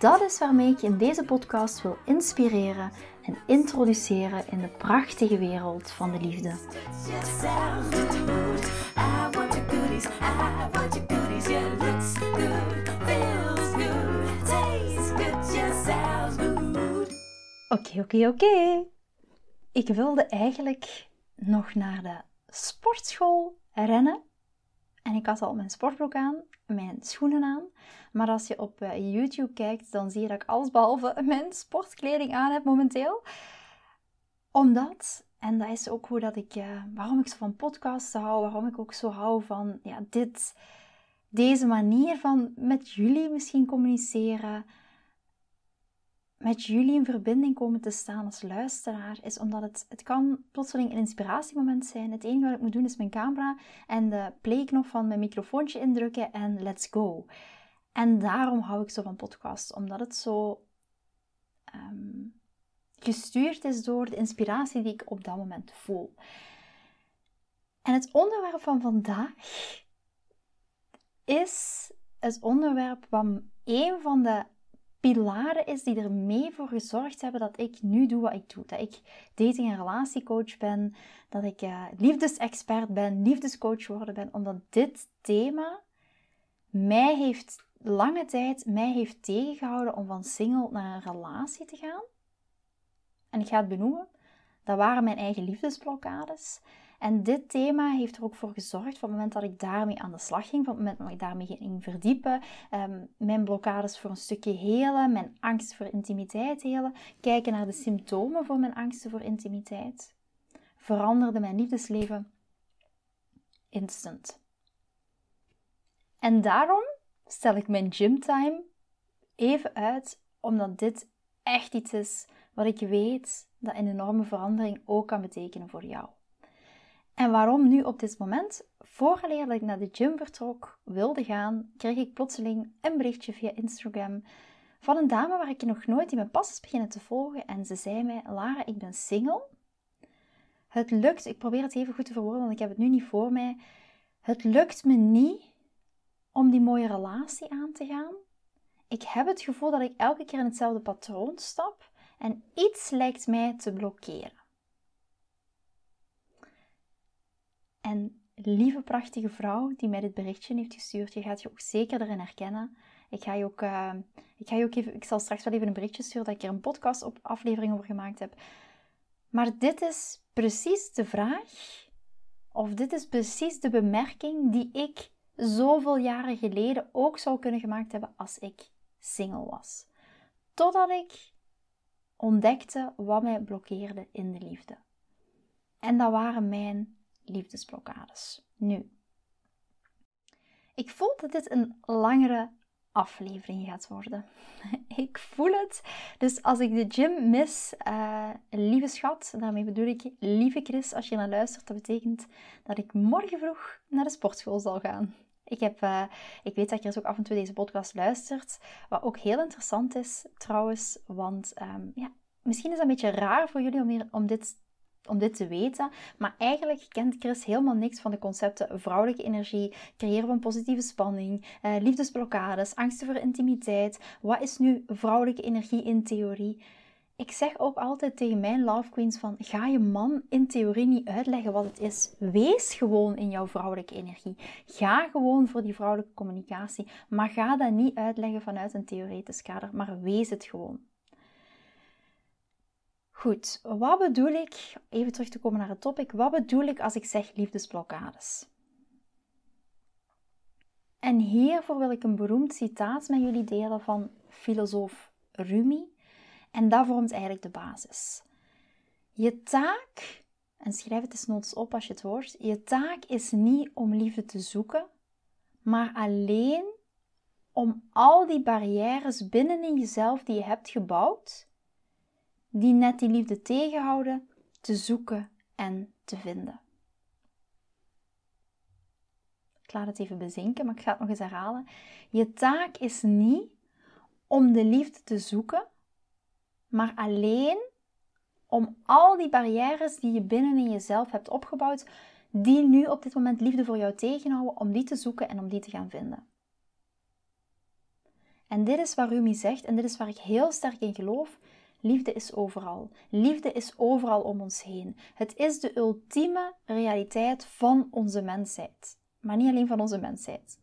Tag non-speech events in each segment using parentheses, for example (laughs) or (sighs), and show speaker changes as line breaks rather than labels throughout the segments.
Dat is waarmee ik je in deze podcast wil inspireren en introduceren in de prachtige wereld van de liefde. Oké, oké, oké. Ik wilde eigenlijk nog naar de sportschool rennen. En ik had al mijn sportbroek aan, mijn schoenen aan. Maar als je op eh, YouTube kijkt, dan zie je dat ik allesbehalve (laughs) mijn sportkleding aan heb momenteel. Omdat, en dat is ook hoe dat ik, uh, waarom ik zo van podcasts hou, waarom ik ook zo hou van ja, dit, deze manier van met jullie misschien communiceren, met jullie in verbinding komen te staan als luisteraar, is omdat het, het kan plotseling een inspiratiemoment zijn. Het enige wat ik moet doen is mijn camera en de playknop van mijn microfoontje indrukken en let's go. En daarom hou ik zo van podcasts, omdat het zo ehm, gestuurd is door de inspiratie die ik op dat moment voel. En het onderwerp van vandaag is het onderwerp van een van de pilaren is die er mee voor gezorgd hebben dat ik nu doe wat ik doe. Dat ik dating- en relatiecoach ben, dat ik uh, liefdesexpert ben, liefdescoach geworden ben, omdat dit thema mij heeft lange tijd mij heeft tegengehouden om van single naar een relatie te gaan. En ik ga het benoemen. Dat waren mijn eigen liefdesblokkades. En dit thema heeft er ook voor gezorgd, van het moment dat ik daarmee aan de slag ging, van het moment dat ik daarmee ging verdiepen, um, mijn blokkades voor een stukje helen, mijn angst voor intimiteit helen, kijken naar de symptomen voor mijn angsten voor intimiteit, veranderde mijn liefdesleven instant. En daarom stel ik mijn gymtime even uit, omdat dit echt iets is wat ik weet dat een enorme verandering ook kan betekenen voor jou. En waarom nu op dit moment? Vooraleer dat ik naar de gym vertrok, wilde gaan, kreeg ik plotseling een berichtje via Instagram van een dame waar ik nog nooit in mijn pas is beginnen te volgen. En ze zei mij, Lara, ik ben single. Het lukt, ik probeer het even goed te verwoorden, want ik heb het nu niet voor mij. Het lukt me niet om die mooie relatie aan te gaan. Ik heb het gevoel dat ik elke keer in hetzelfde patroon stap en iets lijkt mij te blokkeren. En lieve prachtige vrouw die mij dit berichtje heeft gestuurd, je gaat je ook zeker erin herkennen. Ik ga je ook, uh, ik ga je ook even, ik zal straks wel even een berichtje sturen dat ik er een podcast op aflevering over gemaakt heb. Maar dit is precies de vraag, of dit is precies de bemerking die ik zoveel jaren geleden ook zou kunnen gemaakt hebben als ik single was. Totdat ik ontdekte wat mij blokkeerde in de liefde. En dat waren mijn liefdesblokkades. Nu, ik voel dat dit een langere aflevering gaat worden. (laughs) ik voel het. Dus als ik de gym mis, uh, lieve schat, daarmee bedoel ik lieve Chris, als je naar luistert, dat betekent dat ik morgen vroeg naar de sportschool zal gaan. Ik, heb, uh, ik weet dat Chris ook af en toe deze podcast luistert, wat ook heel interessant is trouwens, want um, ja, misschien is dat een beetje raar voor jullie om, om dit om dit te weten. Maar eigenlijk kent Chris helemaal niks van de concepten vrouwelijke energie, creëren van positieve spanning, eh, liefdesblokkades, angsten voor intimiteit. Wat is nu vrouwelijke energie in theorie? Ik zeg ook altijd tegen mijn love queens van ga je man in theorie niet uitleggen wat het is. Wees gewoon in jouw vrouwelijke energie. Ga gewoon voor die vrouwelijke communicatie. Maar ga dat niet uitleggen vanuit een theoretisch kader, maar wees het gewoon. Goed, wat bedoel ik, even terug te komen naar het topic, wat bedoel ik als ik zeg liefdesblokkades? En hiervoor wil ik een beroemd citaat met jullie delen van filosoof Rumi. En dat vormt eigenlijk de basis. Je taak, en schrijf het eens noods op als je het hoort, je taak is niet om liefde te zoeken, maar alleen om al die barrières binnenin jezelf die je hebt gebouwd, die net die liefde tegenhouden, te zoeken en te vinden. Ik laat het even bezinken, maar ik ga het nog eens herhalen. Je taak is niet om de liefde te zoeken, maar alleen om al die barrières die je binnen in jezelf hebt opgebouwd, die nu op dit moment liefde voor jou tegenhouden, om die te zoeken en om die te gaan vinden. En dit is waar Rumi zegt, en dit is waar ik heel sterk in geloof. Liefde is overal. Liefde is overal om ons heen. Het is de ultieme realiteit van onze mensheid. Maar niet alleen van onze mensheid.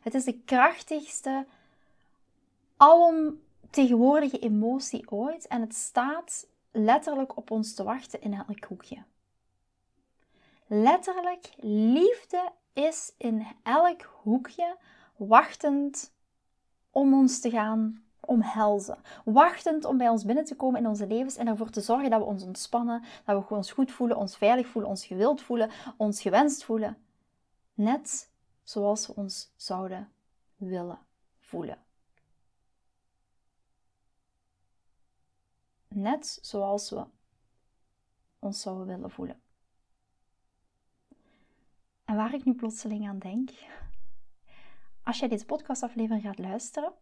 Het is de krachtigste, alomtegenwoordige emotie ooit. En het staat letterlijk op ons te wachten in elk hoekje. Letterlijk, liefde is in elk hoekje wachtend om ons te gaan omhelzen. Wachtend om bij ons binnen te komen in onze levens en ervoor te zorgen dat we ons ontspannen, dat we ons goed voelen, ons veilig voelen, ons gewild voelen, ons gewenst voelen. Net zoals we ons zouden willen voelen. Net zoals we ons zouden willen voelen. En waar ik nu plotseling aan denk, als jij deze podcastaflevering gaat luisteren,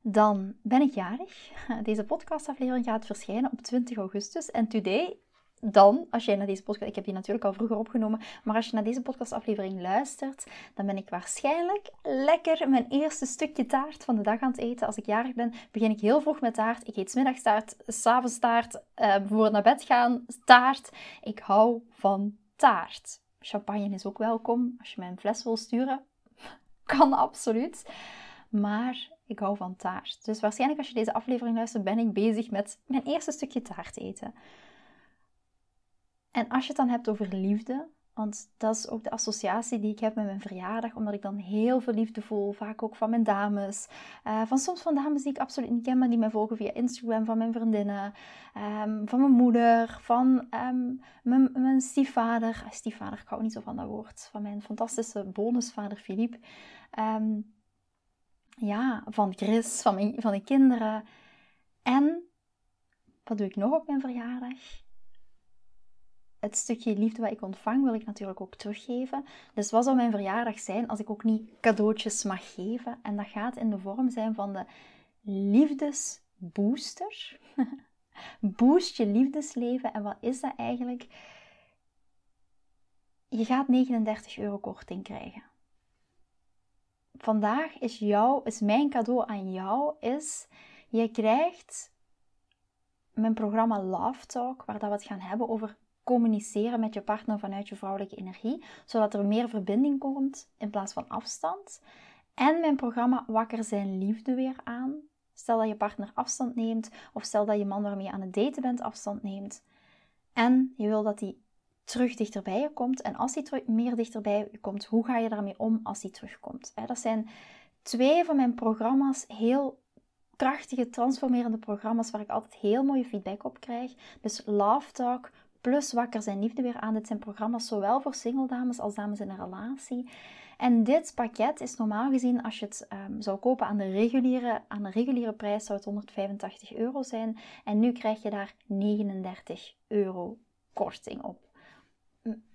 dan ben ik jarig. Deze podcastaflevering gaat verschijnen op 20 augustus. En today, dan, als jij naar deze podcast, ik heb die natuurlijk al vroeger opgenomen, maar als je naar deze podcastaflevering luistert, dan ben ik waarschijnlijk lekker mijn eerste stukje taart van de dag aan het eten. Als ik jarig ben, begin ik heel vroeg met taart. Ik eet smiddags s'avonds taart, uh, voor naar bed gaan, taart. Ik hou van taart. Champagne is ook welkom. Als je mij een fles wil sturen, (laughs) kan absoluut. Maar ik hou van taart. Dus waarschijnlijk als je deze aflevering luistert, ben ik bezig met mijn eerste stukje taart eten. En als je het dan hebt over liefde, want dat is ook de associatie die ik heb met mijn verjaardag, omdat ik dan heel veel liefde voel, vaak ook van mijn dames. Uh, van soms van dames die ik absoluut niet ken, maar die mij volgen via Instagram, van mijn vriendinnen, um, van mijn moeder, van um, mijn, stiefvader. Uh, stiefvader, ik hou niet zo van dat woord. Van mijn fantastische bonusvader Philippe. Um, ja, van Chris, van, mijn, van de kinderen. En wat doe ik nog op mijn verjaardag? Het stukje liefde wat ik ontvang, wil ik natuurlijk ook teruggeven. Dus wat zou mijn verjaardag zijn als ik ook niet cadeautjes mag geven? En dat gaat in de vorm zijn van de liefdesbooster. (laughs) Boost je liefdesleven. En wat is dat eigenlijk? Je gaat 39 euro korting krijgen. Vandaag is, jou, is mijn cadeau aan jou, is je krijgt mijn programma Love Talk, waar dat we het gaan hebben over communiceren met je partner vanuit je vrouwelijke energie, zodat er meer verbinding komt in plaats van afstand. En mijn programma Wakker zijn liefde weer aan. Stel dat je partner afstand neemt, of stel dat je man waarmee je aan het daten bent afstand neemt. En je wil dat hij terug dichterbij je komt. En als hij meer dichterbij je komt, hoe ga je daarmee om als hij terugkomt? Dat zijn twee van mijn programma's, heel krachtige, transformerende programma's waar ik altijd heel mooie feedback op krijg. Dus Love Talk, plus Wakker zijn liefde weer aan. Dit zijn programma's zowel voor single dames als dames in een relatie. En dit pakket is normaal gezien, als je het um, zou kopen aan de, reguliere, aan de reguliere prijs, zou het 185 euro zijn. En nu krijg je daar 39 euro korting op.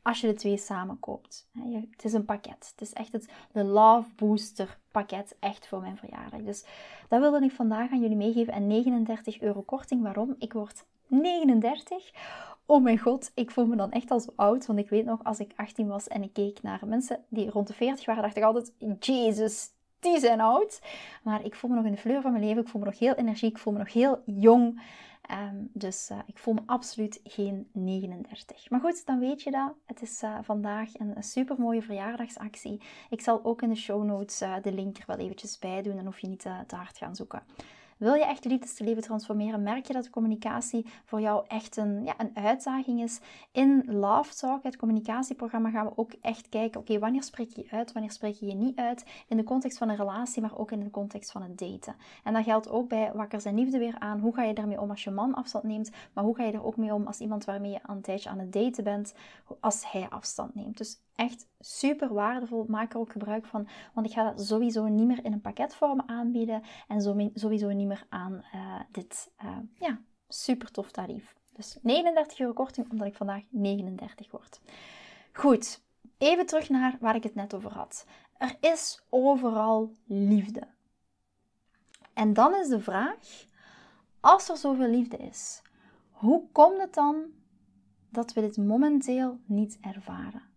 Als je de twee samen koopt. Het is een pakket. Het is echt het de Love Booster pakket. Echt voor mijn verjaardag. Dus dat wilde ik vandaag aan jullie meegeven. En 39 euro korting. Waarom? Ik word 39 oh mijn god, ik voel me dan echt al zo oud. Want ik weet nog, als ik 18 was en ik keek naar mensen die rond de 40 waren, dacht ik altijd, Jezus, die zijn oud. Maar ik voel me nog in de fleur van mijn leven. Ik voel me nog heel energiek. Ik voel me nog heel jong. Ehm, dus uh, ik voel me absoluut geen 39. Maar goed, dan weet je dat. Het is uh, vandaag een, super mooie verjaardagsactie. Ik zal ook in de show notes uh, de link er wel eventjes bij doen. Dan hoef je niet te hard gaan zoeken. Wil je echt je liefdesleven transformeren? Merk je dat communicatie voor jou echt een, ja, een uitdaging is? In Love Talk, het communicatieprogramma, gaan we ook echt kijken, oké, wanneer spreek je uit, wanneer spreek je je niet uit? In de context van een relatie, maar ook in de context van het daten. En dat geldt ook bij Wakker zijn liefde weer aan. Hoe ga je daarmee om als je man afstand neemt? Maar hoe ga je er ook mee om als iemand waarmee je een tijdje aan het daten bent, als hij afstand neemt? Dus Echt super waardevol. Maak er ook gebruik van, want ik ga dat sowieso niet meer in een pakketvorm aanbieden en sowieso niet meer aan uh, dit uh, ja, super tof tarief. Dus 39 euro korting, omdat ik vandaag 39 word. Goed, even terug naar waar ik het net over had. Er is overal liefde. En dan is de vraag, als er zoveel liefde is, hoe komt het dan dat we dit momenteel niet ervaren?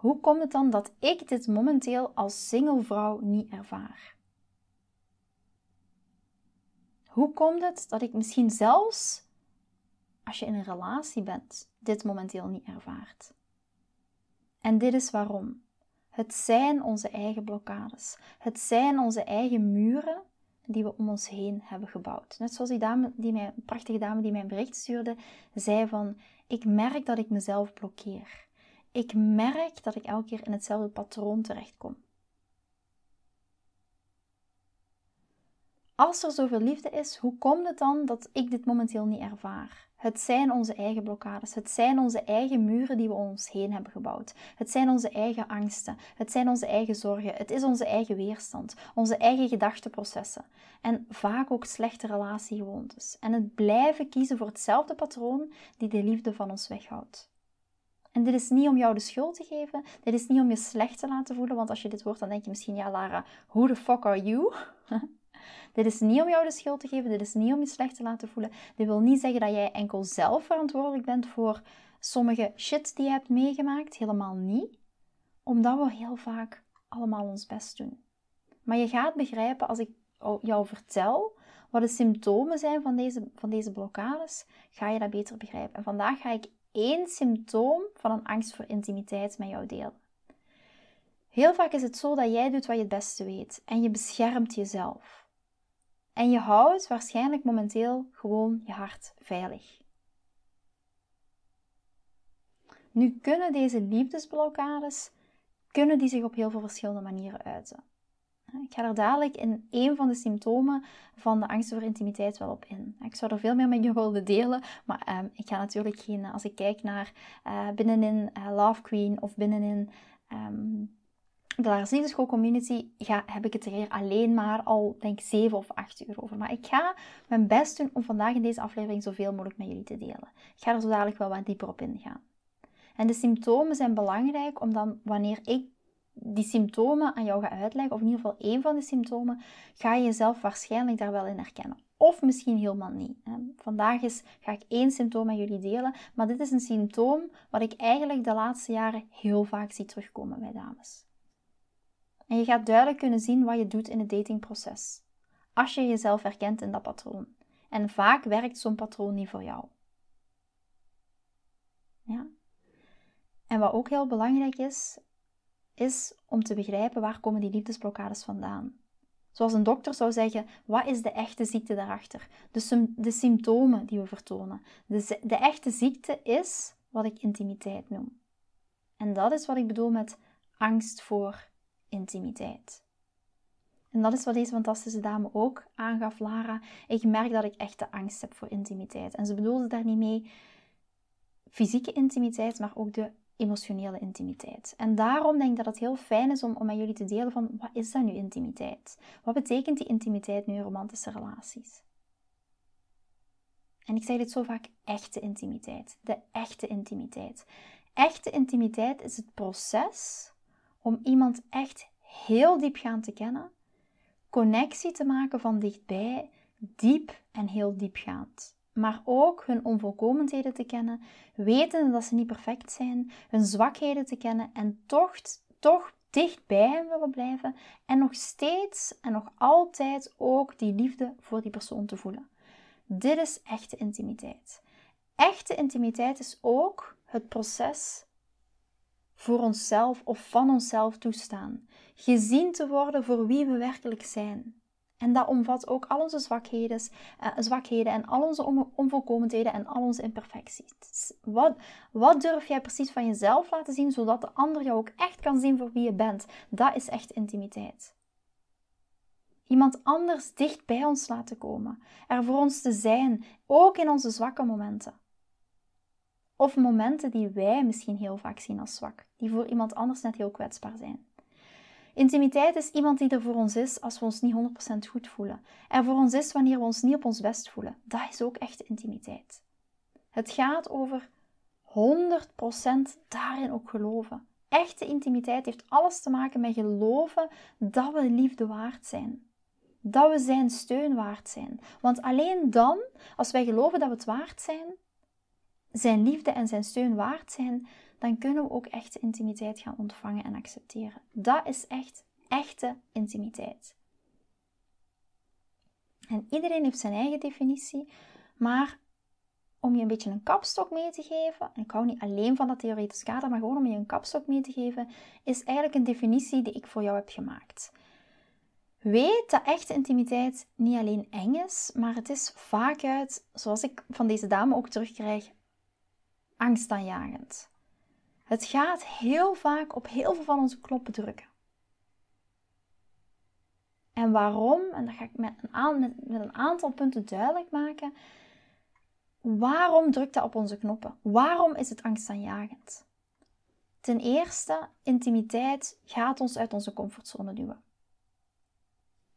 Hoe komt het dan dat ik dit momenteel als single vrouw niet ervaar? Hoe komt het dat ik misschien zelfs als je in een relatie bent, dit momenteel niet ervaart? En dit is waarom. Het zijn onze eigen blokkades. Het zijn onze eigen muren die we om ons heen hebben gebouwd. Net zoals die, dame, die mij, prachtige dame die mij een bericht stuurde, zei van, ik merk dat ik mezelf blokkeer. Ik merk dat ik elke keer in hetzelfde patroon terechtkom. Als er zoveel liefde is, hoe komt het dan dat ik dit momenteel niet ervaar? Het zijn onze eigen blokkades. Het zijn onze eigen muren die we ons heen hebben gebouwd. Het zijn onze eigen angsten. Het zijn onze eigen zorgen. Het is onze eigen weerstand. Onze eigen gedachteprocessen. En vaak ook slechte relatiegewoontes. En het blijven kiezen voor hetzelfde patroon die de liefde van ons weghoudt. En dit is niet om jou de schuld te geven. Dit is niet om je slecht te laten voelen. Want als je dit hoort, dan denk je misschien, ja Lara, who the fuck are you? (laughs) Dit is niet om jou de schuld te geven, dit is niet om je slecht te laten voelen. Dit wil niet zeggen dat jij enkel zelf verantwoordelijk bent voor sommige shit die je hebt meegemaakt. Helemaal niet. Omdat we heel vaak allemaal ons best doen. Maar je gaat begrijpen als ik jou vertel wat de symptomen zijn van deze, van deze blokkades, ga je dat beter begrijpen. En vandaag ga ik één symptoom van een angst voor intimiteit met jou delen. Heel vaak is het zo dat jij doet wat je het beste weet en je beschermt jezelf. En je houdt waarschijnlijk momenteel gewoon je hart veilig. Nu kunnen deze liefdesblokkades kunnen die zich op heel veel verschillende manieren uiten. Ik ga er dadelijk in een van de symptomen van de angst voor intimiteit wel op in. Ik zou er veel meer met je willen delen, maar ehm, ik ga natuurlijk geen, als ik kijk naar uh, binnenin uh, Love Queen of binnenin um, de Lars School Community ga, heb ik het er hier alleen maar al, denk ik, 7 of 8 uur over. Maar ik ga mijn best doen om vandaag in deze aflevering zoveel mogelijk met jullie te delen. Ik ga er zo dadelijk wel wat dieper op ingaan. En de symptomen zijn belangrijk, omdat wanneer ik die symptomen aan jou ga uitleggen, of in ieder geval één van de symptomen, ga je jezelf waarschijnlijk daar wel in herkennen. Of misschien helemaal niet. Vandaag is, ga ik één symptoom met jullie delen, maar dit is een symptoom wat ik eigenlijk de laatste jaren heel vaak zie terugkomen bij dames. En je gaat duidelijk kunnen zien wat je doet in het datingproces. Als je jezelf herkent in dat patroon. En vaak werkt zo'n patroon niet voor jou. Ja. En wat ook heel belangrijk is, is om te begrijpen waar komen die liefdesblokkades vandaan. Zoals een dokter zou zeggen, wat is de echte ziekte daarachter? De, de symptomen die we vertonen. De, de echte ziekte is wat ik intimiteit noem. En dat is wat ik bedoel met angst voor intimiteit. En dat is wat deze fantastische dame ook aangaf, Lara. Ik merk dat ik echt de angst heb voor intimiteit. En ze bedoelde daar niet mee fysieke intimiteit, maar ook de emotionele intimiteit. En daarom denk ik dat het heel fijn is om, om met jullie te delen van wat is dat nu intimiteit? Wat betekent die intimiteit nu in romantische relaties? En ik zeg dit zo vaak, echte intimiteit. De echte intimiteit. Echte intimiteit is het proces om iemand echt heel diepgaand te kennen, connectie te maken van dichtbij, diep en heel diepgaand. Maar ook hun onvolkomenheden te kennen, weten dat ze niet perfect zijn, hun zwakheden te kennen en toch, toch dicht bij hem willen blijven en nog steeds en nog altijd ook die liefde voor die persoon te voelen. Dit is echte intimiteit. Echte intimiteit is ook het proces voor onszelf of van onszelf toestaan. Gezien te worden voor wie we werkelijk zijn. En dat omvat ook al onze zwakheden, uh, zwakheden en al onze onvolkomenheden en al onze imperfecties. Wat, wat durf jij precies van jezelf laten zien, zodat de ander jou ook echt kan zien voor wie je bent? Dat is echt intimiteit. Iemand anders dicht bij ons laten komen. Er voor ons te zijn, ook in onze zwakke momenten. Of momenten die wij misschien heel vaak zien als zwak, die voor iemand anders net heel kwetsbaar zijn. Intimiteit is iemand die er voor ons is als we ons niet 100% goed voelen. Er voor ons is wanneer we ons niet op ons best voelen. Dat is ook echte intimiteit. Het gaat over 100% daarin ook geloven. Echte intimiteit heeft alles te maken met geloven dat we liefde waard zijn. Dat we zijn steun waard zijn. Want alleen dan, als wij geloven dat we het waard zijn, zijn liefde en zijn steun waard zijn, dan kunnen we ook echte intimiteit gaan ontvangen en accepteren. Dat is echt echte intimiteit. En iedereen heeft zijn eigen definitie, maar om je een beetje een kapstok mee te geven, en ik hou niet alleen van dat theoretisch kader, maar gewoon om je een kapstok mee te geven, is eigenlijk een definitie die ik voor jou heb gemaakt. Weet dat echte intimiteit niet alleen eng is, maar het is vaak uit, zoals ik van deze dame ook terugkrijg, angstaanjagend. Het gaat heel vaak op heel veel van onze knoppen drukken. En waarom? En dat ga ik met een, met, een aantal punten duidelijk maken. Waarom drukt dat op onze knoppen? Waarom is het angstaanjagend? Ten eerste, intimiteit gaat ons uit onze comfortzone duwen.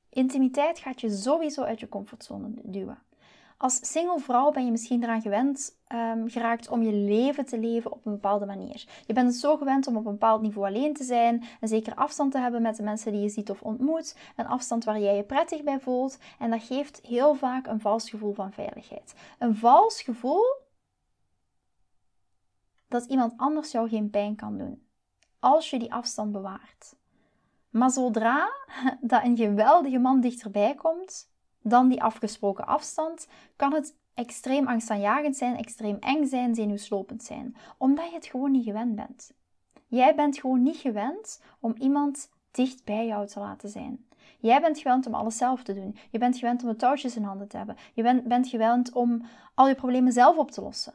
Intimiteit gaat je sowieso uit je comfortzone duwen. Als single vrouw ben je misschien eraan gewend um, geraakt om je leven te leven op een bepaalde manier. Je bent het zo gewend om op een bepaald niveau alleen te zijn, een zekere afstand te hebben met de mensen die je ziet of ontmoet, een afstand waar jij je prettig bij voelt en dat geeft heel vaak een vals gevoel van veiligheid. Een vals gevoel dat iemand anders jou geen pijn kan doen als je die afstand bewaart. Maar zodra (laughs) dat een geweldige man dichterbij komt, dan die afgesproken afstand, kan het extreem angstaanjagend zijn, extreem eng zijn, zenuwslopend zijn, omdat je het gewoon niet gewend bent. Jij bent gewoon niet gewend om iemand dicht bij jou te laten zijn. Jij bent gewend om alles zelf te doen. Je bent gewend om de touwtjes in handen te hebben. Je bent, bent gewend om al je problemen zelf op te lossen.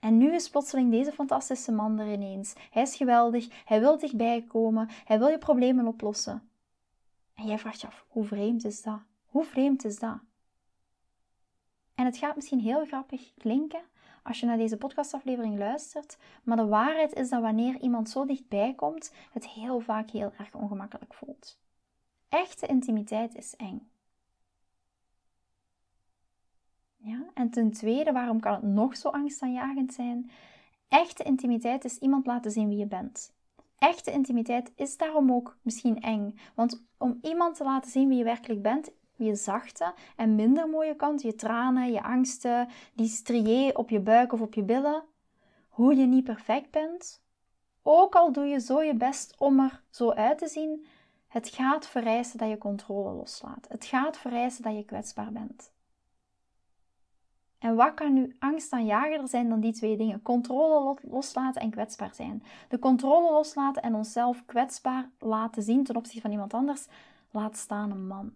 En nu is plotseling deze fantastische man er ineens. Hij is geweldig, hij wil dichtbij komen, hij wil je problemen oplossen. En jij vraagt je af, hoe vreemd is dat? Hoe vreemd is dat? En het gaat misschien heel grappig klinken als je naar deze podcastaflevering luistert, maar de waarheid is dat wanneer iemand zo dichtbij komt, het heel vaak heel erg ongemakkelijk voelt. Echte intimiteit is eng. Ja? En ten tweede, waarom kan het nog zo angstaanjagend zijn? Echte intimiteit is iemand laten zien wie je bent. Echte intimiteit is daarom ook misschien eng. Want om iemand te laten zien wie je werkelijk bent, je zachte en minder mooie kant, je tranen, je angsten, die strié op je buik of op je billen, hoe je niet perfect bent. Ook al doe je zo je best om er zo uit te zien, het gaat vereisen dat je controle loslaat. Het gaat vereisen dat je kwetsbaar bent. En wat kan nu angstaanjagerder zijn dan die twee dingen? Controle loslaten en kwetsbaar zijn. De controle loslaten en onszelf kwetsbaar laten zien ten opzichte van iemand anders, laat staan een man.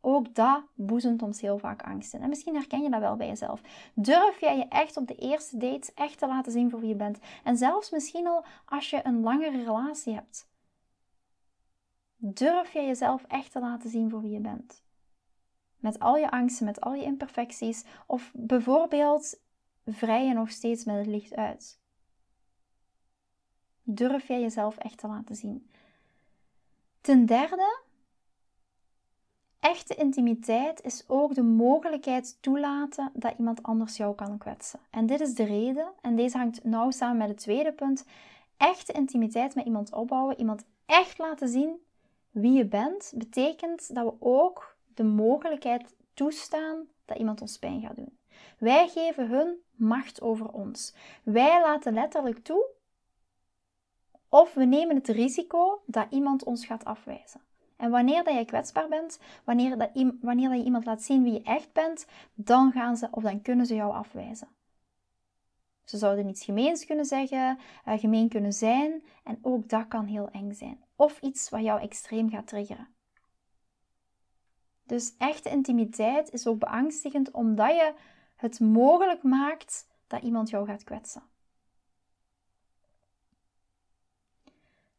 Ook dat boezemt ons heel vaak angst in. En misschien herken je dat wel bij jezelf. Durf jij je echt op de eerste dates echt te laten zien voor wie je bent? En zelfs misschien al als je een langere relatie hebt. Durf jij jezelf echt te laten zien voor wie je bent? Met al je angsten, met al je imperfecties. Of bijvoorbeeld vrij je nog steeds met het licht uit. Durf jij jezelf echt te laten zien? Ten derde, Echte intimiteit is ook de mogelijkheid toelaten dat iemand anders jou kan kwetsen. En dit is de reden, en deze hangt nauw samen met het tweede punt. Echte intimiteit met iemand opbouwen, iemand echt laten zien wie je bent, betekent dat we ook de mogelijkheid toestaan dat iemand ons pijn gaat doen. Wij geven hun macht over ons. Wij laten letterlijk toe of we nemen het risico dat iemand ons gaat afwijzen. En wanneer dat je kwetsbaar bent, wanneer, dat, wanneer dat je iemand laat zien wie je echt bent, dan gaan ze of dan kunnen ze jou afwijzen. Ze zouden iets gemeens kunnen zeggen, uh, gemeen kunnen zijn en ook dat kan heel eng zijn. Of iets wat jou extreem gaat triggeren. Dus echte intimiteit is ook beangstigend omdat je het mogelijk maakt dat iemand jou gaat kwetsen.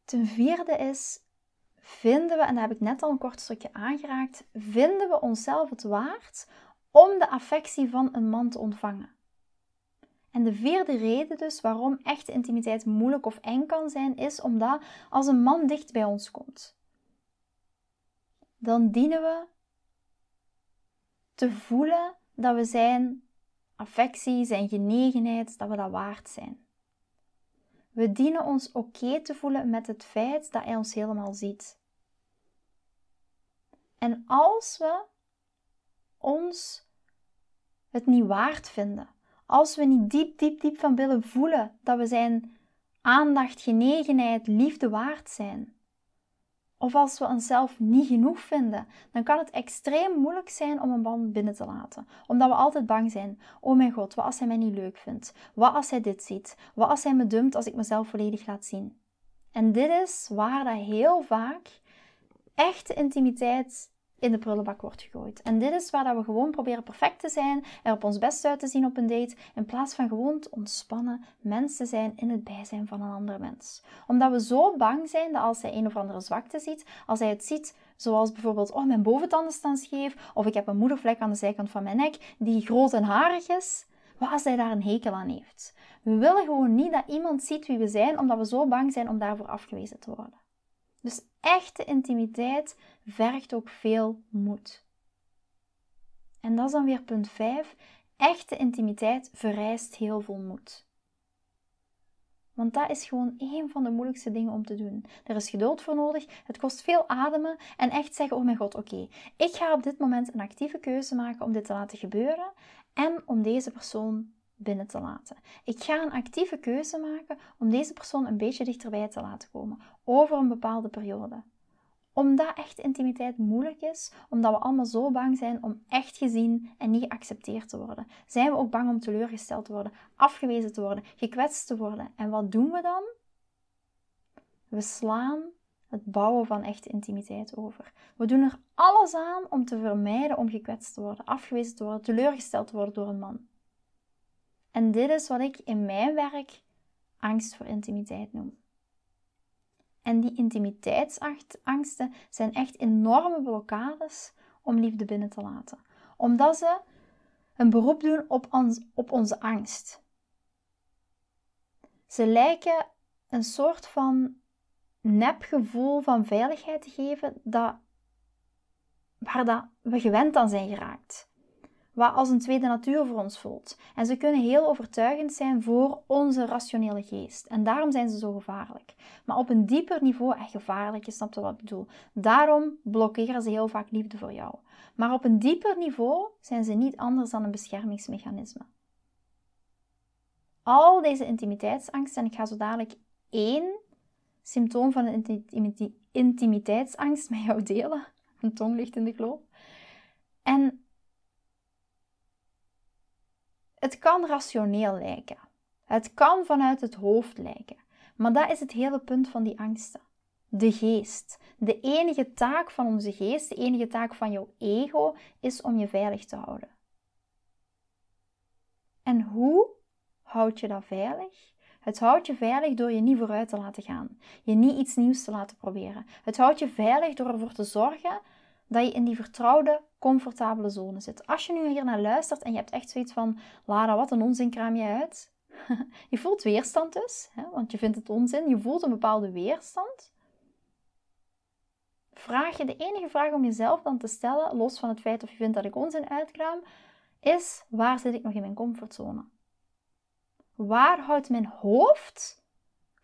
Ten vierde is vinden we, en daar heb ik net al een kort stukje aangeraakt, vinden we onszelf het waard om de affectie van een man te ontvangen. En de vierde reden dus waarom echte intimiteit moeilijk of eng kan zijn, is omdat als een man dicht bij ons komt, dan dienen we te voelen dat we zijn affectie, zijn genegenheid, dat we dat waard zijn. We dienen ons oké te voelen met het feit dat hij ons helemaal ziet. En als we ons het niet waard vinden, als we niet diep, diep, diep van willen voelen dat we zijn aandacht, genegenheid, liefde waard zijn, of als we onszelf niet genoeg vinden, dan kan het extreem moeilijk zijn om een band binnen te laten. Omdat we altijd bang zijn. Oh mijn god, wat als hij mij niet leuk vindt? Wat als hij dit ziet? Wat als hij me dumpt als ik mezelf volledig laat zien? En dit is waar dat heel vaak echte intimiteit in de prullenbak wordt gegooid. En dit is waar dat we gewoon proberen perfect te zijn, er op ons best uit te zien op een date, in plaats van gewoon te ontspannen mensen zijn in het bijzijn van een ander mens. Omdat we zo bang zijn dat als hij een of andere zwakte ziet, als hij het ziet zoals bijvoorbeeld, oh mijn boventanden staan scheef, of ik heb een moedervlek aan de zijkant van mijn nek die groot en harig is, wat als hij daar een hekel aan heeft? We willen gewoon niet dat iemand ziet wie we zijn, omdat we zo bang zijn om daarvoor afgewezen te worden. Dus echte intimiteit vergt ook veel moed. En dat is dan weer punt 5. Echte intimiteit vereist heel veel moed. Want dat is gewoon een van de moeilijkste dingen om te doen. Er is geduld voor nodig, het kost veel ademen en echt zeggen: Oh mijn god, oké, ik ga op dit moment een actieve keuze maken om dit te laten gebeuren en om deze persoon binnen te laten. Ik ga een actieve keuze maken om deze persoon een beetje dichterbij te laten komen over een bepaalde periode. Omdat echt intimiteit moeilijk is, omdat we allemaal zo bang zijn om echt gezien en niet geaccepteerd te worden, zijn we ook bang om teleurgesteld te worden, afgewezen te worden, gekwetst te worden. En wat doen we dan? We slaan het bouwen van echte intimiteit over. We doen er alles aan om te vermijden om gekwetst te worden, afgewezen te worden, teleurgesteld te worden door een man. En dit is wat ik in mijn werk angst voor intimiteit noem. En die intimiteitsangsten zijn echt enorme blokkades om liefde binnen te laten. Omdat ze een beroep doen op, ons, op onze angst. Ze lijken een soort van nepgevoel van veiligheid te geven dat, waar dat we gewend aan zijn geraakt wat als een tweede natuur voor ons voelt. En ze kunnen heel overtuigend zijn voor onze rationele geest. En daarom zijn ze zo gevaarlijk. Maar op een dieper niveau, echt gevaarlijk, je snapt wat ik bedoel. Daarom blokkeren ze heel vaak liefde voor jou. Maar op een dieper niveau zijn ze niet anders dan een beschermingsmechanisme. Al deze intimiteitsangst, en ik ga zo dadelijk één symptoom van een intimiteitsangst met jou delen. (laughs) Een tong ligt in de kloof. En Het kan rationeel lijken. Het kan vanuit het hoofd lijken. Maar dat is het hele punt van die angsten. De geest. De enige taak van onze geest, de enige taak van jouw ego, is om je veilig te houden. En hoe houd je dat veilig? Het houdt je veilig door je niet vooruit te laten gaan. Je niet iets nieuws te laten proberen. Het houdt je veilig door ervoor te zorgen dat je in die vertrouwde, comfortabele zone zit. Als je nu hier naar luistert en je hebt echt zoiets van, Lara, wat een onzin kraam je uit. (laughs) je voelt weerstand dus, hè, want je vindt het onzin. Je voelt een bepaalde weerstand. Vraag je, de enige vraag om jezelf dan te stellen, los van het feit of je vindt dat ik onzin uitkraam, is, waar zit ik nog in mijn comfortzone? Waar houdt mijn hoofd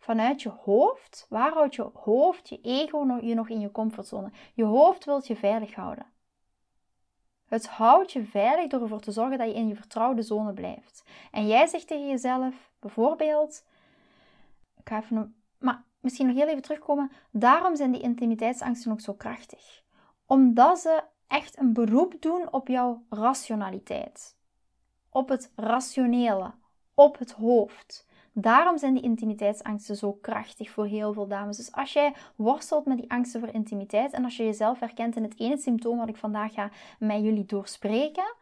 vanuit je hoofd, waar houdt je hoofd, je ego je nog in je comfortzone? Je hoofd wilt je veilig houden. Het houdt je veilig door ervoor te zorgen dat je in je vertrouwde zone blijft. En jij zegt tegen jezelf, bijvoorbeeld, ik ga even, maar misschien nog heel even terugkomen, daarom zijn die intimiteitsangsten ook zo krachtig. Omdat ze echt een beroep doen op jouw rationaliteit. Op het rationele, op het hoofd. Daarom zijn die intimiteitsangsten zo krachtig voor heel veel dames. Dus als jij worstelt met die angsten voor intimiteit en als je jezelf herkent in het ene symptoom wat ik vandaag ga met jullie doorspreken,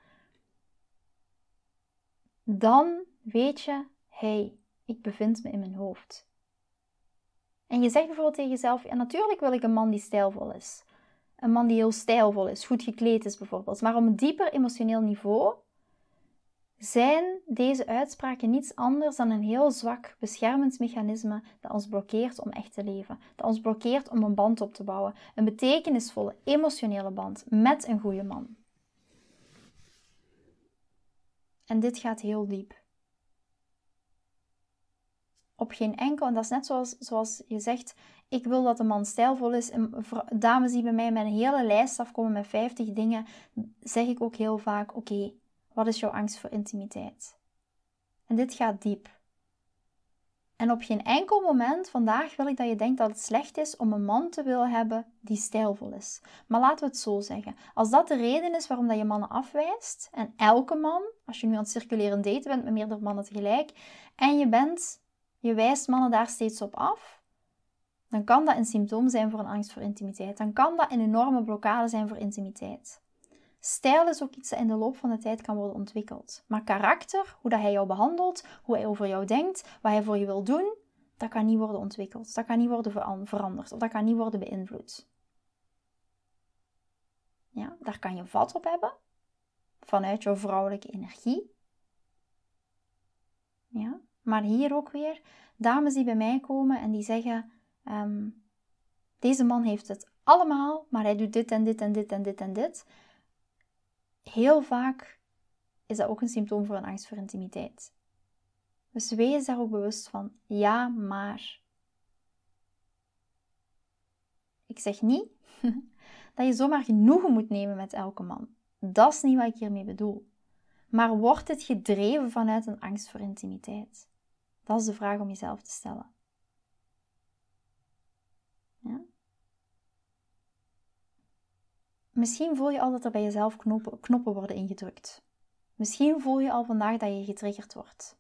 dan weet je, hey, ik bevind me in mijn hoofd. En je zegt bijvoorbeeld tegen jezelf, ja natuurlijk wil ik een man die stijlvol is. Een man die heel stijlvol is, goed gekleed is bijvoorbeeld. Maar op een dieper emotioneel niveau zijn deze uitspraken niets anders dan een heel zwak beschermingsmechanisme dat ons blokkeert om echt te leven, dat ons blokkeert om een band op te bouwen, een betekenisvolle, emotionele band met een goede man. En dit gaat heel diep. Op geen enkel, en dat is net zoals, zoals je zegt, ik wil dat een man stijlvol is. Dames die bij mij met een hele lijst afkomen met 50 dingen, zeg ik ook heel vaak: Oké, wat is jouw angst voor intimiteit? En dit gaat diep. En op geen enkel moment vandaag wil ik dat je denkt dat het slecht is om een man te willen hebben die stijlvol is. Maar laten we het zo zeggen. Als dat de reden is waarom dat je mannen afwijst, en elke man, als je nu aan het circuleren daten bent met meerdere mannen tegelijk, en je bent, je wijst mannen daar steeds op af, dan kan dat een symptoom zijn voor een angst voor intimiteit. Dan kan dat een enorme blokkade zijn voor intimiteit. Stijl is ook iets dat in de loop van de tijd kan worden ontwikkeld. Maar karakter, hoe dat hij jou behandelt, hoe hij over jou denkt, wat hij voor je wil doen, dat kan niet worden ontwikkeld. Dat kan niet worden veranderd of dat kan niet worden beïnvloed. Ja, daar kan je vat op hebben vanuit jouw vrouwelijke energie. Ja, maar hier ook weer dames die bij mij komen en die zeggen: ehm, Deze man heeft het allemaal, maar hij doet dit en dit en dit en dit en dit heel vaak is dat ook een symptoom voor een angst voor intimiteit. Dus wees daar ook bewust van. Ja, maar. Ik zeg niet (laughs) dat je zomaar genoegen moet nemen met elke man. Dat is niet wat ik hiermee bedoel. Maar wordt het gedreven vanuit een angst voor intimiteit? Dat is de vraag om jezelf te stellen. Ja? Misschien voel je al dat er bij jezelf knoppen, worden ingedrukt. Misschien voel je al vandaag dat je getriggerd wordt.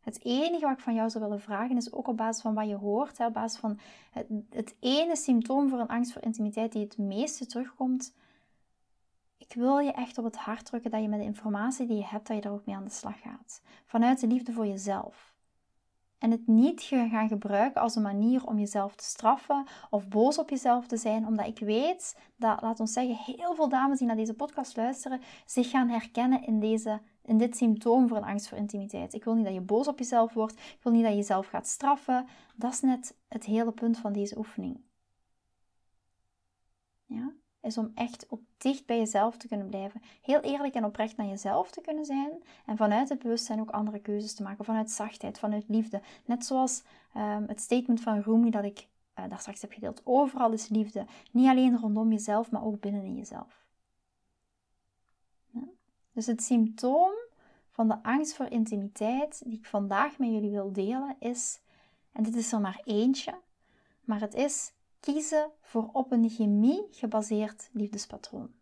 Het enige wat ik van jou zou willen vragen is ook op basis van wat je hoort, op basis van het, het ene symptoom voor een angst voor intimiteit die het meeste terugkomt. Ik wil je echt op het hart drukken dat je met de informatie die je hebt, dat je daar ook mee aan de slag gaat. Vanuit de liefde voor jezelf. En het niet gaan gebruiken als een manier om jezelf te straffen of boos op jezelf te zijn. Omdat ik weet dat, laat ons zeggen, heel veel dames die naar deze podcast luisteren, zich gaan herkennen in, deze, in dit symptoom voor een angst voor intimiteit. Ik wil niet dat je boos op jezelf wordt. Ik wil niet dat je jezelf gaat straffen. Dat is net het hele punt van deze oefening. Ja? Is om echt op dicht bij jezelf te kunnen blijven. Heel eerlijk en oprecht naar jezelf te kunnen zijn. En vanuit het bewustzijn ook andere keuzes te maken. Vanuit zachtheid, vanuit liefde. Net zoals ehm, het statement van Rumi dat ik uh, daar straks heb gedeeld. Overal is liefde. Niet alleen rondom jezelf, maar ook binnen in jezelf. Ja? Dus het symptoom van de angst voor intimiteit die ik vandaag met jullie wil delen is, en dit is er maar eentje, maar het is kiezen voor op een chemie gebaseerd liefdespatroon.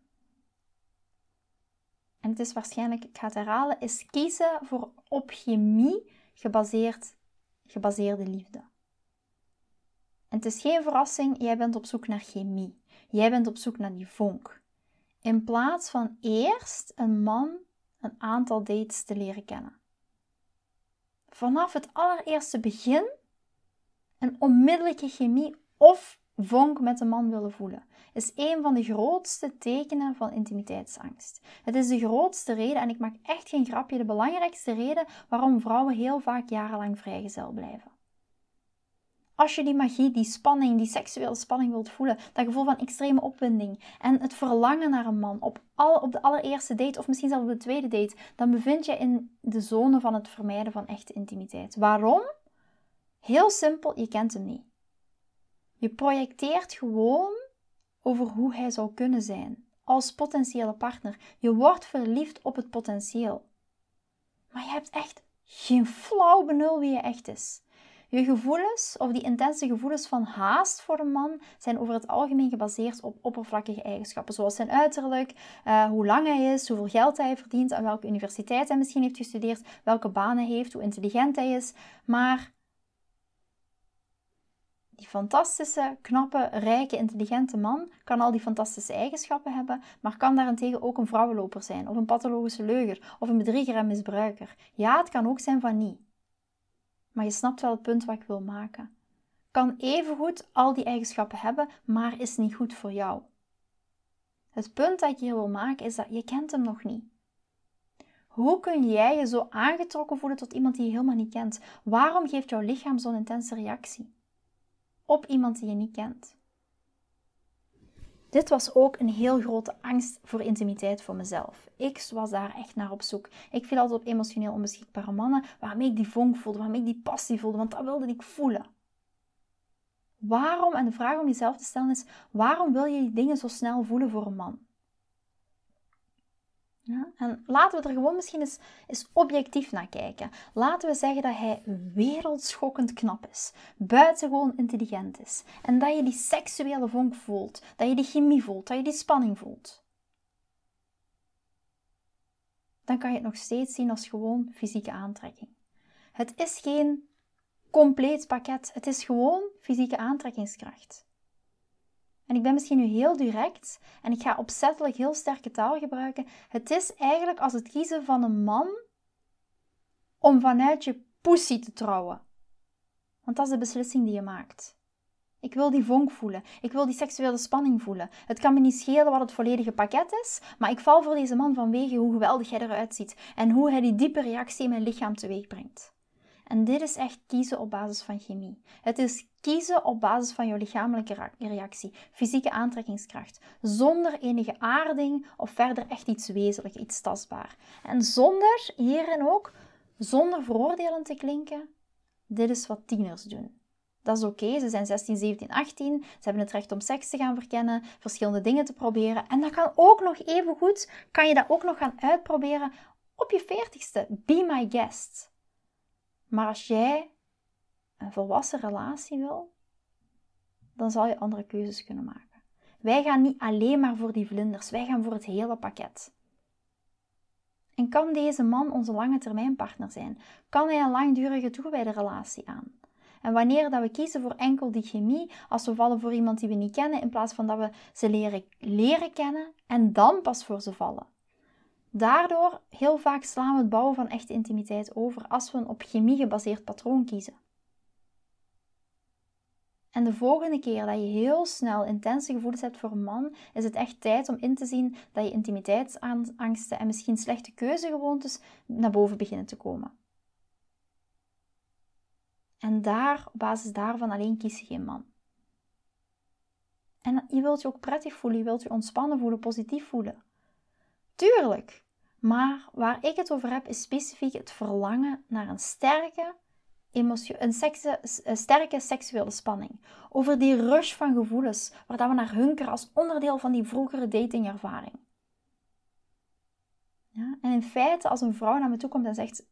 En het is waarschijnlijk, ik ga het herhalen, is kiezen voor op chemie gebaseerd, gebaseerde liefde. En het is geen verrassing, jij bent op zoek naar chemie. Jij bent op zoek naar die vonk. In plaats van eerst een man een aantal dates te leren kennen. Vanaf het allereerste begin een onmiddellijke chemie of vonk met een man willen voelen, is een van de grootste tekenen van intimiteitsangst. Het is de grootste reden, en ik maak echt geen grapje, de belangrijkste reden waarom vrouwen heel vaak jarenlang vrijgezel blijven. Als je die magie, die spanning, die seksuele spanning wilt voelen, dat gevoel van extreme opwinding en het verlangen naar een man op, al, op de allereerste date of misschien zelfs op de tweede date, dan bevind je in de zone van het vermijden van echte intimiteit. Waarom? Heel simpel, je kent hem niet. Je projecteert gewoon over hoe hij zou kunnen zijn als potentiële partner. Je wordt verliefd op het potentieel. Maar je hebt echt geen flauw benul wie je echt is. Je gevoelens, of die intense gevoelens van haast voor een man, zijn over het algemeen gebaseerd op oppervlakkige eigenschappen, zoals zijn uiterlijk, uh, hoe lang hij is, hoeveel geld hij verdient, aan welke universiteit hij misschien heeft gestudeerd, welke banen hij heeft, hoe intelligent hij is. Maar die fantastische, knappe, rijke, intelligente man kan al die fantastische eigenschappen hebben, maar kan daarentegen ook een vrouwenloper zijn, of een pathologische leuger, of een bedrieger en misbruiker. Ja, het kan ook zijn van niet. Maar je snapt wel het punt wat ik wil maken. Kan evengoed al die eigenschappen hebben, maar is niet goed voor jou. Het punt dat ik hier wil maken is dat je kent hem nog niet. Hoe kun jij je zo aangetrokken voelen tot iemand die je helemaal niet kent? Waarom geeft jouw lichaam zo'n intense reactie op iemand die je niet kent? Dit was ook een heel grote angst voor intimiteit voor mezelf. Ik was daar echt naar op zoek. Ik viel altijd op emotioneel onbeschikbare mannen waarmee ik die vonk voelde, waarmee ik die passie voelde, want dat wilde ik voelen. Waarom, en de vraag om jezelf te stellen is, waarom wil je die dingen zo snel voelen voor een man? Ja, en laten we er gewoon misschien eens, eens, objectief naar kijken. Laten we zeggen dat hij wereldschokkend knap is, buitengewoon intelligent is en dat je die seksuele vonk voelt, dat je die chemie voelt, dat je die spanning voelt. Dan kan je het nog steeds zien als gewoon fysieke aantrekking. Het is geen compleet pakket, het is gewoon fysieke aantrekkingskracht. En ik ben misschien nu heel direct en ik ga opzettelijk heel sterke taal gebruiken. Het is eigenlijk als het kiezen van een man om vanuit je pussy te trouwen. Want dat is de beslissing die je maakt. Ik wil die vonk voelen. Ik wil die seksuele spanning voelen. Het kan me niet schelen wat het volledige pakket is, maar ik val voor deze man vanwege hoe geweldig hij eruit ziet en hoe hij die diepe reactie in mijn lichaam teweeg brengt. En dit is echt kiezen op basis van chemie. Het is kiezen op basis van je lichamelijke reactie, fysieke aantrekkingskracht, zonder enige aarding of verder echt iets wezenlijk, iets tastbaar. En zonder, hierin ook, zonder veroordelend te klinken, dit is wat tieners doen. Dat is oké, ze zijn 16, 17, 18, ze hebben het recht om seks te gaan verkennen, verschillende dingen te proberen. En dat kan ook nog even goed, kan je dat ook nog gaan uitproberen op je 40ste. Be my guest. Maar als jij een volwassen relatie wil, dan zal je andere keuzes kunnen maken. Wij gaan niet alleen maar voor die vlinders, wij gaan voor het hele pakket. En kan deze man onze lange termijn partner zijn? Kan hij een langdurige toegewijde relatie aan? En wanneer dat we kiezen voor enkel die chemie, als we vallen voor iemand die we niet kennen, in plaats van dat we ze leren, leren kennen en dan pas voor ze vallen. Daardoor heel vaak slaan we het bouwen van echte intimiteit over als we een op chemie gebaseerd patroon kiezen. En de volgende keer dat je heel snel intense gevoelens hebt voor een man, is het echt tijd om in te zien dat je intimiteitsangsten en misschien slechte keuzegewoontes naar boven beginnen te komen. En daar, op basis daarvan alleen kies je geen man. En je wilt je ook prettig voelen, je wilt je ontspannen voelen, positief voelen. Tuurlijk. Maar waar ik het over heb, is specifiek het verlangen naar een sterke, een, een sterke seksuele spanning. Over die rush van gevoelens, waar dat we naar hunkeren als onderdeel van die vroegere datingervaring. Ja? En in feite, als een vrouw naar me toe komt en zegt: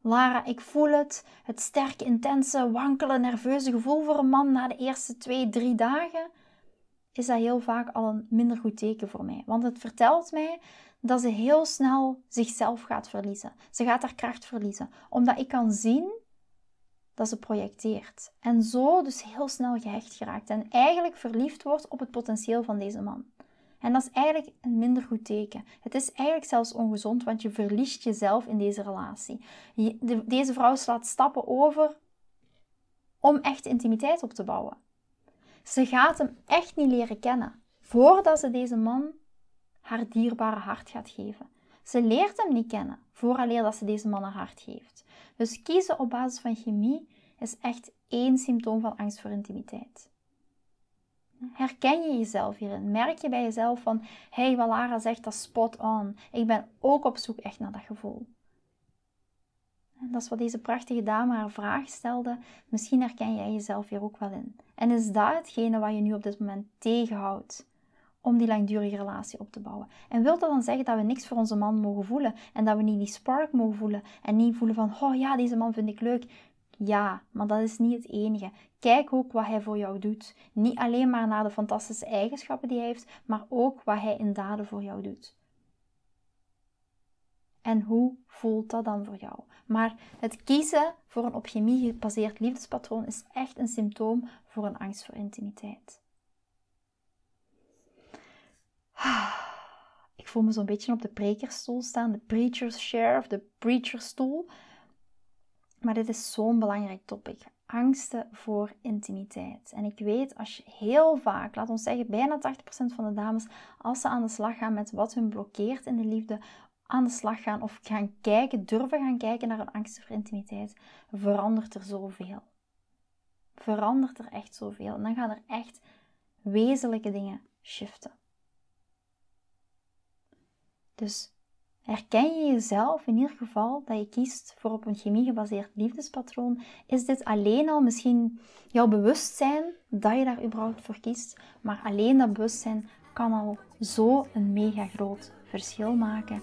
Lara, ik voel het, het sterke, intense, wankele, nerveuze gevoel voor een man na de eerste twee, drie dagen, is dat heel vaak al een minder goed teken voor mij. Want het vertelt mij dat ze heel snel zichzelf gaat verliezen. Ze gaat haar kracht verliezen, omdat ik kan zien dat ze projecteert. En zo dus heel snel gehecht geraakt en eigenlijk verliefd wordt op het potentieel van deze man. En dat is eigenlijk een minder goed teken. Het is eigenlijk zelfs ongezond, want je verliest jezelf in deze relatie. deze vrouw slaat stappen over om echt intimiteit op te bouwen. Ze gaat hem echt niet leren kennen voordat ze deze man haar dierbare hart gaat geven. Ze leert hem niet kennen vooraleer dat ze deze man haar hart geeft. Dus kiezen op basis van chemie is echt één symptoom van angst voor intimiteit. Herken je jezelf hierin? Merk je bij jezelf van, hey, wat Lara zegt, dat spot on. Ik ben ook op zoek echt naar dat gevoel. Dat is wat deze prachtige dame haar vraag stelde. Misschien herken jij jezelf hier ook wel in. En is dat hetgene wat je nu op dit moment tegenhoudt om die langdurige relatie op te bouwen? En wil dat dan zeggen dat we niks voor onze man mogen voelen en dat we niet die spark mogen voelen en niet voelen van, oh ja, deze man vind ik leuk. Ja, maar dat is niet het enige. Kijk ook wat hij voor jou doet. Niet alleen maar naar de fantastische eigenschappen die hij heeft, maar ook wat hij in daden voor jou doet. En hoe voelt dat dan voor jou? Maar het kiezen voor een op chemie gebaseerd liefdespatroon is echt een symptoom voor een angst voor intimiteit. (sighs) Ik voel me zo'n beetje op de prekersstoel staan, de preacher's share of de preacherstoel. Maar dit is zo'n belangrijk topic. Angsten voor intimiteit. En ik weet als je heel vaak, laat ons zeggen bijna 80% van de dames, als ze aan de slag gaan met wat hun blokkeert in de liefde, aan de slag gaan of gaan kijken, durven gaan kijken naar een angst voor intimiteit, verandert er zoveel. Verandert er echt zoveel. En dan gaan er echt wezenlijke dingen shiften. Dus herken je jezelf in ieder geval dat je kiest voor op een chemie gebaseerd liefdespatroon? Is dit alleen al misschien jouw bewustzijn dat je daar überhaupt voor kiest? Maar alleen dat bewustzijn kan al zo een mega groot verschil maken